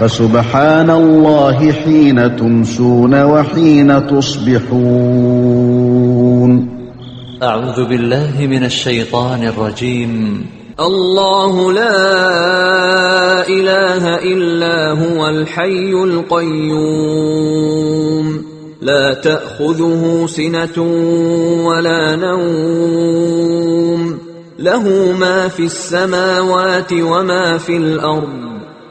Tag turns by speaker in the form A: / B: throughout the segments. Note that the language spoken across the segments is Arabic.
A: فسبحان الله حين تمسون وحين تصبحون.
B: أعوذ بالله من الشيطان الرجيم.
C: الله لا إله إلا هو الحي القيوم. لا تأخذه سنة ولا نوم. له ما في السماوات وما في الأرض.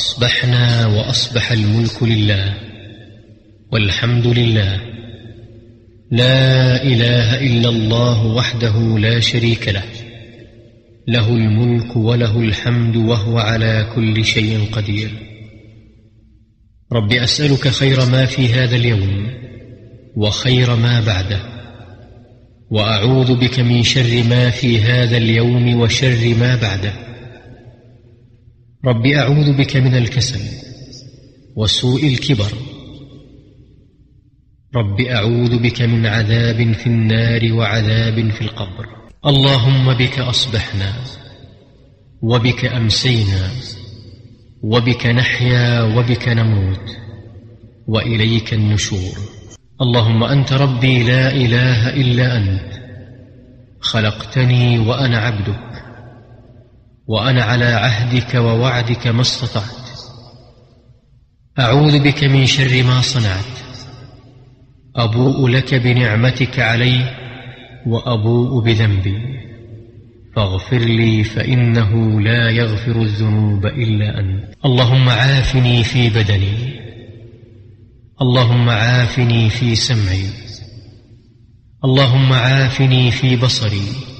D: أصبحنا وأصبح الملك لله والحمد لله. لا إله إلا الله وحده لا شريك له له الملك وله الحمد وهو على كل شيء قدير. رب أسألك خير ما في هذا اليوم وخير ما بعده وأعوذ بك من شر ما في هذا اليوم وشر ما بعده. رب أعوذ بك من الكسل وسوء الكبر. رب أعوذ بك من عذاب في النار وعذاب في القبر. اللهم بك أصبحنا وبك أمسينا وبك نحيا وبك نموت وإليك النشور. اللهم أنت ربي لا إله إلا أنت. خلقتني وأنا عبدك. وأنا على عهدك ووعدك ما استطعت. أعوذ بك من شر ما صنعت. أبوء لك بنعمتك علي وأبوء بذنبي. فاغفر لي فإنه لا يغفر الذنوب إلا أنت. اللهم عافني في بدني. اللهم عافني في سمعي. اللهم عافني في بصري.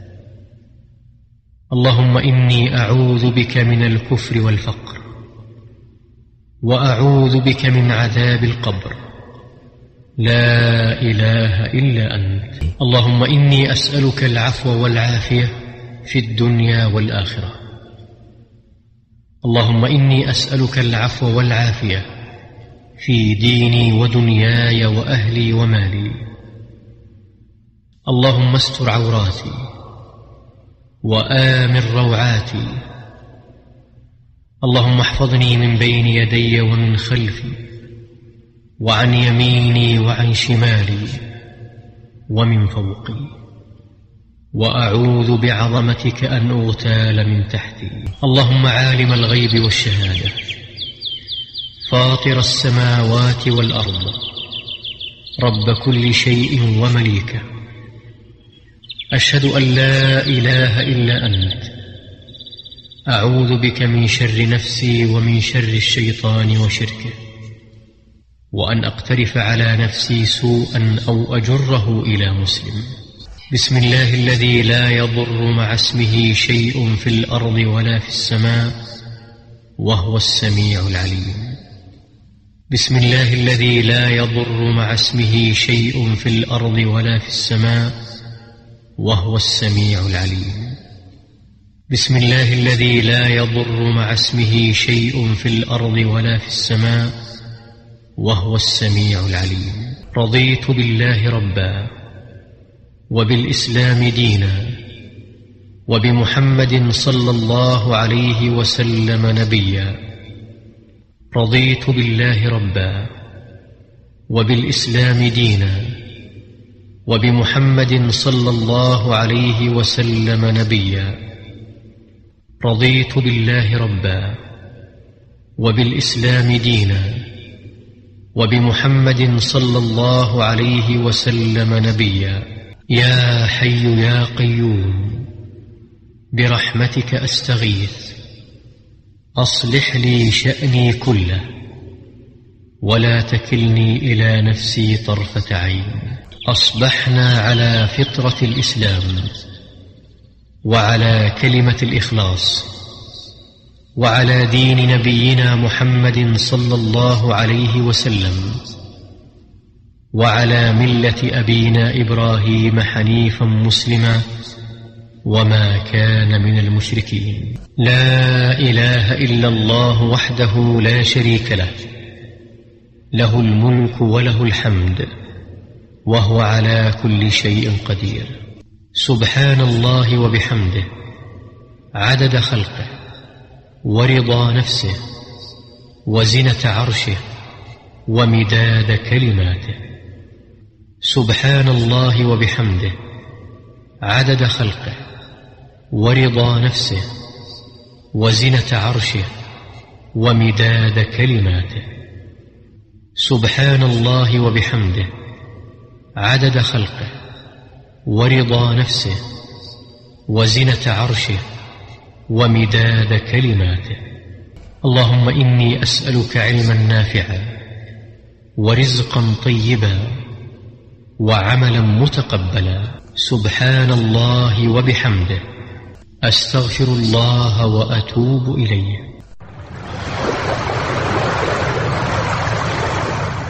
D: اللهم إني أعوذ بك من الكفر والفقر وأعوذ بك من عذاب القبر. لا إله إلا أنت. اللهم إني أسألك العفو والعافية في الدنيا والآخرة. اللهم إني أسألك العفو والعافية في ديني ودنياي وأهلي ومالي. اللهم استر عوراتي. وامن روعاتي اللهم احفظني من بين يدي ومن خلفي وعن يميني وعن شمالي ومن فوقي. وأعوذ بعظمتك أن أغتال من تحتي. اللهم عالم الغيب والشهادة فاطر السماوات والأرض رب كل شيء ومليكه. أشهد أن لا إله إلا أنت. أعوذ بك من شر نفسي ومن شر الشيطان وشركه. وأن أقترف على نفسي سوءا أو أجره إلى مسلم. بسم الله الذي لا يضر مع اسمه شيء في الأرض ولا في السماء وهو السميع العليم. بسم الله الذي لا يضر مع اسمه شيء في الأرض ولا في السماء وهو السميع العليم. بسم الله الذي لا يضر مع اسمه شيء في الأرض ولا في السماء وهو السميع العليم. رضيت بالله ربا وبالإسلام دينا وبمحمد صلى الله عليه وسلم نبيا. رضيت بالله ربا وبالإسلام دينا. وبمحمد صلى الله عليه وسلم نبيا. رضيت بالله ربا وبالإسلام دينا وبمحمد صلى الله عليه وسلم نبيا. يا حي يا قيوم برحمتك أستغيث. أصلح لي شأني كله ولا تكلني إلى نفسي طرفة عين. أصبحنا على فطرة الإسلام وعلى كلمة الإخلاص وعلى دين نبينا محمد صلى الله عليه وسلم وعلى ملة أبينا إبراهيم حنيفا مسلما وما كان من المشركين. لا إله إلا الله وحده لا شريك له له الملك وله الحمد. وهو على كل شيء قدير. سبحان الله وبحمده. عدد خلقه. ورضا نفسه. وزنة عرشه. ومداد كلماته. سبحان الله وبحمده. عدد خلقه. ورضا نفسه. وزنة عرشه. ومداد كلماته. سبحان الله وبحمده. عدد خلقه ورضا نفسه وزنة عرشه ومداد كلماته. اللهم إني أسألك علما نافعا ورزقا طيبا وعملا متقبلا. سبحان الله وبحمده. أستغفر الله وأتوب إليه.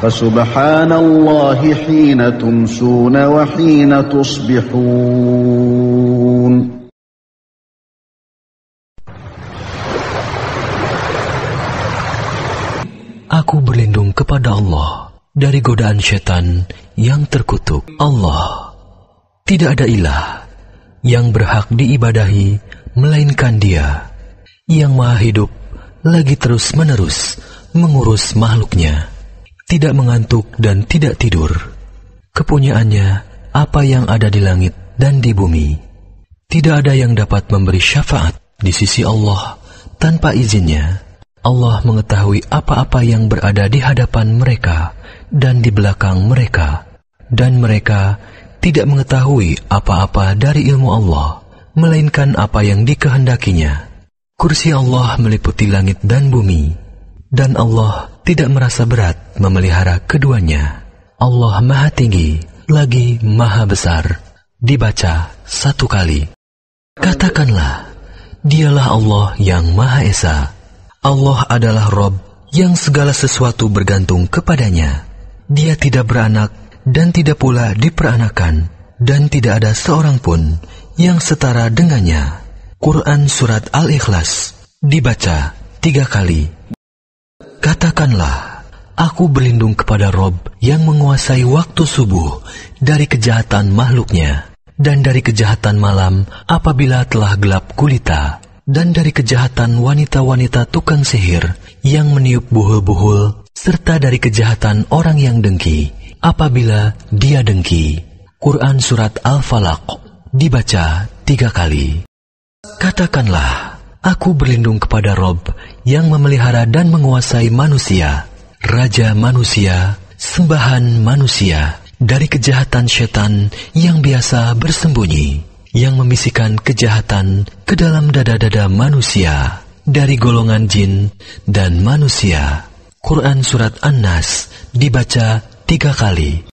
A: فسبحان الله حين تمسون وحين تصبحون
E: Aku berlindung kepada Allah dari godaan setan yang terkutuk. Allah tidak ada ilah yang berhak diibadahi melainkan Dia yang Maha Hidup lagi terus-menerus mengurus makhluknya, tidak mengantuk dan tidak tidur. Kepunyaannya apa yang ada di langit dan di bumi. Tidak ada yang dapat memberi syafaat di sisi Allah tanpa izinnya. Allah mengetahui apa-apa yang berada di hadapan mereka dan di belakang mereka, dan mereka tidak mengetahui apa-apa dari ilmu Allah, melainkan apa yang dikehendakinya. Kursi Allah meliputi langit dan bumi, dan Allah tidak merasa berat memelihara keduanya. Allah Maha Tinggi, lagi Maha Besar. Dibaca satu kali. Katakanlah, Dialah Allah yang Maha Esa. Allah adalah Rob yang segala sesuatu bergantung kepadanya. Dia tidak beranak dan tidak pula diperanakan, dan tidak ada seorang pun yang setara dengannya. Quran Surat Al-Ikhlas dibaca tiga kali. Aku berlindung kepada Rob yang menguasai waktu subuh dari kejahatan makhluknya, dan dari kejahatan malam apabila telah gelap gulita dan dari kejahatan wanita-wanita tukang sihir yang meniup buhul-buhul, serta dari kejahatan orang yang dengki apabila dia dengki. Quran Surat Al-Falaq dibaca tiga kali. Katakanlah, aku berlindung kepada Rob yang memelihara dan menguasai manusia, Raja manusia, sembahan manusia, dari kejahatan setan yang biasa bersembunyi yang membisikkan kejahatan ke dalam dada-dada manusia dari golongan jin dan manusia. Quran Surat An-Nas dibaca tiga kali.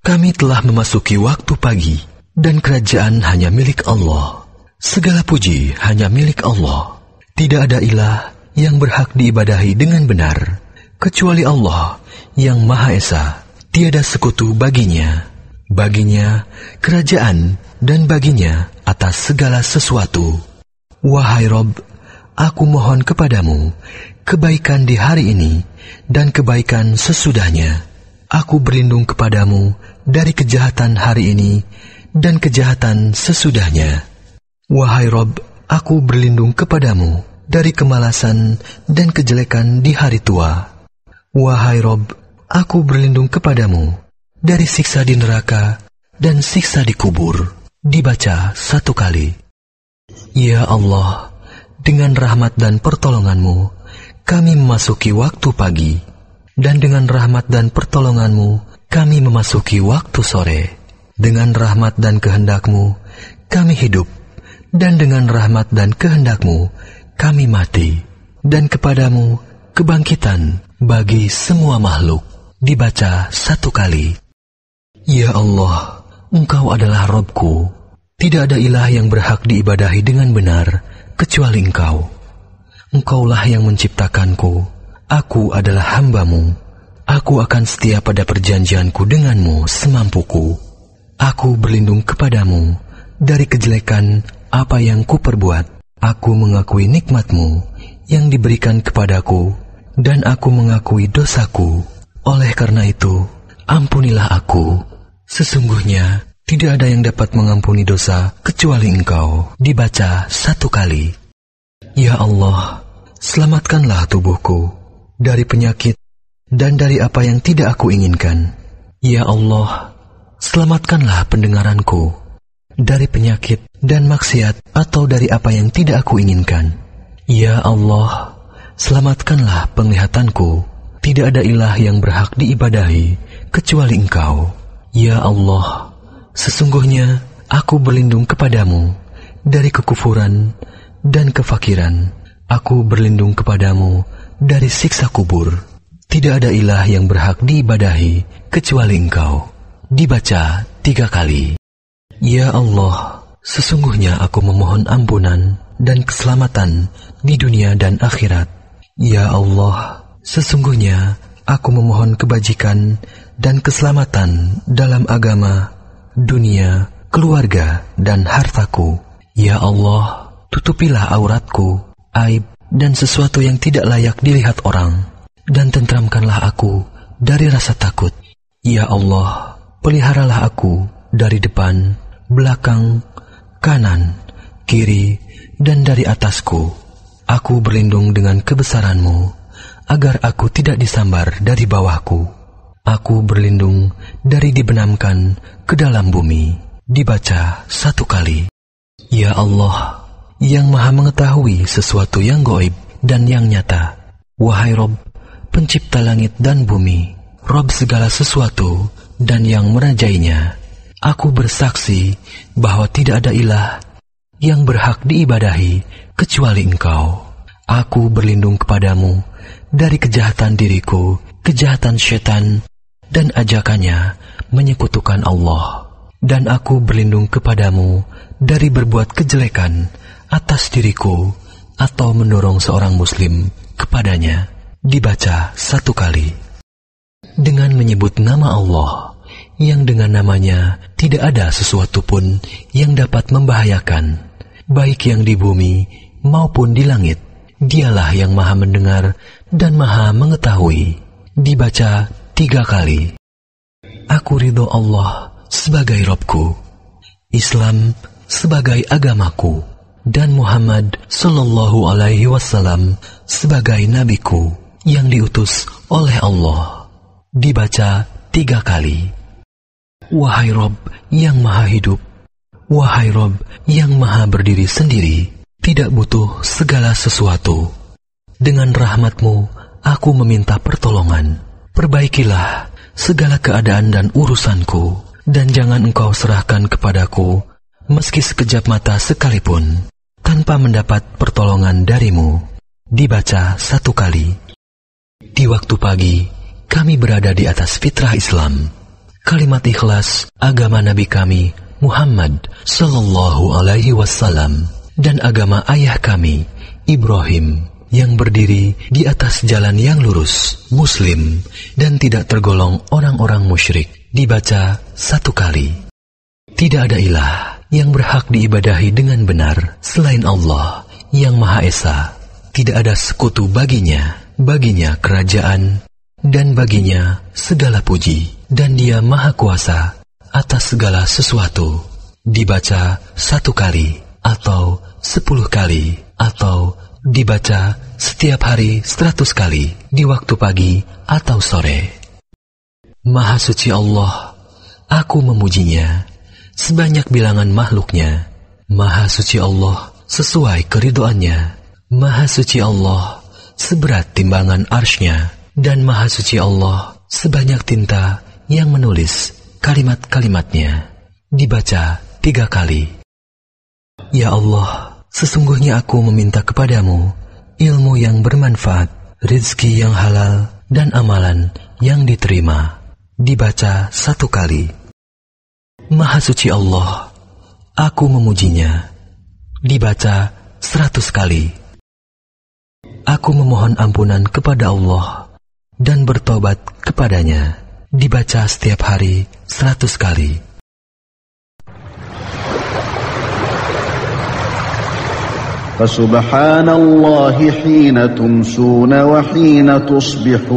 E: Kami telah memasuki waktu pagi dan kerajaan hanya milik Allah. Segala puji hanya milik Allah. Tidak ada ilah yang berhak diibadahi dengan benar kecuali Allah yang Maha Esa. Tiada sekutu baginya. Baginya kerajaan dan baginya atas segala sesuatu. Wahai Rob, aku mohon kepadamu kebaikan di hari ini dan kebaikan sesudahnya. Aku berlindung kepadamu dari kejahatan hari ini dan kejahatan sesudahnya. Wahai Rob, aku berlindung kepadamu dari kemalasan dan kejelekan di hari tua. Wahai Rob, aku berlindung kepadamu dari siksa di neraka dan siksa di kubur dibaca satu kali. Ya Allah, dengan rahmat dan pertolonganmu, kami memasuki waktu pagi, dan dengan rahmat dan pertolonganmu, kami memasuki waktu sore. Dengan rahmat dan kehendakmu, kami hidup, dan dengan rahmat dan kehendakmu, kami mati. Dan kepadamu, kebangkitan bagi semua makhluk. Dibaca satu kali. Ya Allah, Engkau adalah Robku. Tidak ada ilah yang berhak diibadahi dengan benar kecuali Engkau. Engkaulah yang menciptakanku. Aku adalah hambamu. Aku akan setia pada perjanjianku denganmu semampuku. Aku berlindung kepadamu dari kejelekan apa yang kuperbuat. Aku mengakui nikmatmu yang diberikan kepadaku dan aku mengakui dosaku. Oleh karena itu, ampunilah aku. Sesungguhnya tidak ada yang dapat mengampuni dosa kecuali engkau. Dibaca satu kali. Ya Allah, selamatkanlah tubuhku dari penyakit dan dari apa yang tidak aku inginkan. Ya Allah, selamatkanlah pendengaranku dari penyakit dan maksiat atau dari apa yang tidak aku inginkan. Ya Allah, selamatkanlah penglihatanku. Tidak ada ilah yang berhak diibadahi kecuali Engkau. Ya Allah, sesungguhnya aku berlindung kepadamu dari kekufuran dan kefakiran. Aku berlindung kepadamu dari siksa kubur. Tidak ada ilah yang berhak diibadahi kecuali Engkau. Dibaca tiga kali. Ya Allah, sesungguhnya aku memohon ampunan dan keselamatan di dunia dan akhirat. Ya Allah, sesungguhnya aku memohon kebajikan dan keselamatan dalam agama, dunia, keluarga, dan hartaku. Ya Allah, tutupilah auratku, aib, dan sesuatu yang tidak layak dilihat orang dan tentramkanlah aku dari rasa takut. Ya Allah, peliharalah aku dari depan, belakang, kanan, kiri, dan dari atasku. Aku berlindung dengan kebesaranmu, agar aku tidak disambar dari bawahku. Aku berlindung dari dibenamkan ke dalam bumi. Dibaca satu kali. Ya Allah, yang maha mengetahui sesuatu yang goib dan yang nyata. Wahai Rob, pencipta langit dan bumi, Rob segala sesuatu dan yang merajainya. Aku bersaksi bahwa tidak ada ilah yang berhak diibadahi kecuali engkau. Aku berlindung kepadamu dari kejahatan diriku, kejahatan setan, dan ajakannya menyekutukan Allah. Dan aku berlindung kepadamu dari berbuat kejelekan atas diriku atau mendorong seorang muslim kepadanya dibaca satu kali. Dengan menyebut nama Allah, yang dengan namanya tidak ada sesuatu pun yang dapat membahayakan, baik yang di bumi maupun di langit. Dialah yang maha mendengar dan maha mengetahui. Dibaca tiga kali. Aku ridho Allah sebagai Robku, Islam sebagai agamaku, dan Muhammad Sallallahu Alaihi Wasallam sebagai nabiku yang diutus oleh Allah. Dibaca tiga kali. Wahai Rob yang maha hidup, wahai Rob yang maha berdiri sendiri, tidak butuh segala sesuatu. Dengan rahmatmu, aku meminta pertolongan. Perbaikilah segala keadaan dan urusanku, dan jangan engkau serahkan kepadaku, meski sekejap mata sekalipun, tanpa mendapat pertolongan darimu. Dibaca satu kali. Di waktu pagi, kami berada di atas fitrah Islam. Kalimat ikhlas agama Nabi kami, Muhammad Sallallahu Alaihi Wasallam, dan agama ayah kami, Ibrahim, yang berdiri di atas jalan yang lurus, Muslim, dan tidak tergolong orang-orang musyrik, dibaca satu kali. Tidak ada ilah yang berhak diibadahi dengan benar selain Allah yang Maha Esa. Tidak ada sekutu baginya baginya kerajaan, dan baginya segala puji, dan dia maha kuasa atas segala sesuatu. Dibaca satu kali, atau sepuluh kali, atau dibaca setiap hari seratus kali, di waktu pagi atau sore. Maha suci Allah, aku memujinya, sebanyak bilangan makhluknya. Maha suci Allah, sesuai keridoannya. Maha suci Allah, seberat timbangan arsnya dan maha suci Allah sebanyak tinta yang menulis kalimat-kalimatnya dibaca tiga kali. Ya Allah, sesungguhnya aku meminta kepadamu ilmu yang bermanfaat, rizki yang halal, dan amalan yang diterima. Dibaca satu kali. Maha suci Allah, aku memujinya. Dibaca seratus kali. Aku memohon ampunan kepada Allah dan bertobat kepadanya. Dibaca setiap hari seratus kali.
A: فسبحان الله حين تمسون وحين تصبحون